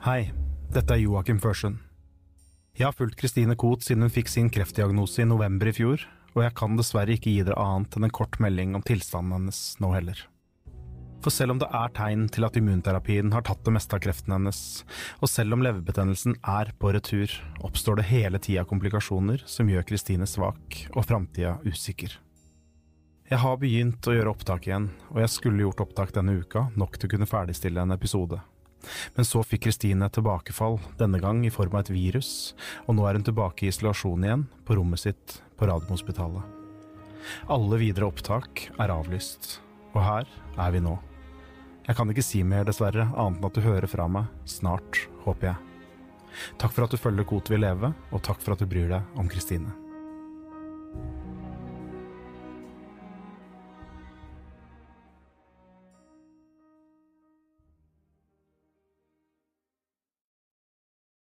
Hei, dette er Joakim Førsund. Jeg har fulgt Kristine Koht siden hun fikk sin kreftdiagnose i november i fjor, og jeg kan dessverre ikke gi dere annet enn en kort melding om tilstanden hennes nå heller. For selv om det er tegn til at immunterapien har tatt det meste av kreften hennes, og selv om leverbetennelsen er på retur, oppstår det hele tida komplikasjoner som gjør Kristine svak og framtida usikker. Jeg har begynt å gjøre opptak igjen, og jeg skulle gjort opptak denne uka, nok til å kunne ferdigstille en episode. Men så fikk Kristine et tilbakefall, denne gang i form av et virus, og nå er hun tilbake i isolasjon igjen, på rommet sitt på Radiumhospitalet. Alle videre opptak er avlyst, og her er vi nå. Jeg kan ikke si mer, dessverre, annet enn at du hører fra meg snart, håper jeg. Takk for at du følger Kot vil leve, og takk for at du bryr deg om Kristine.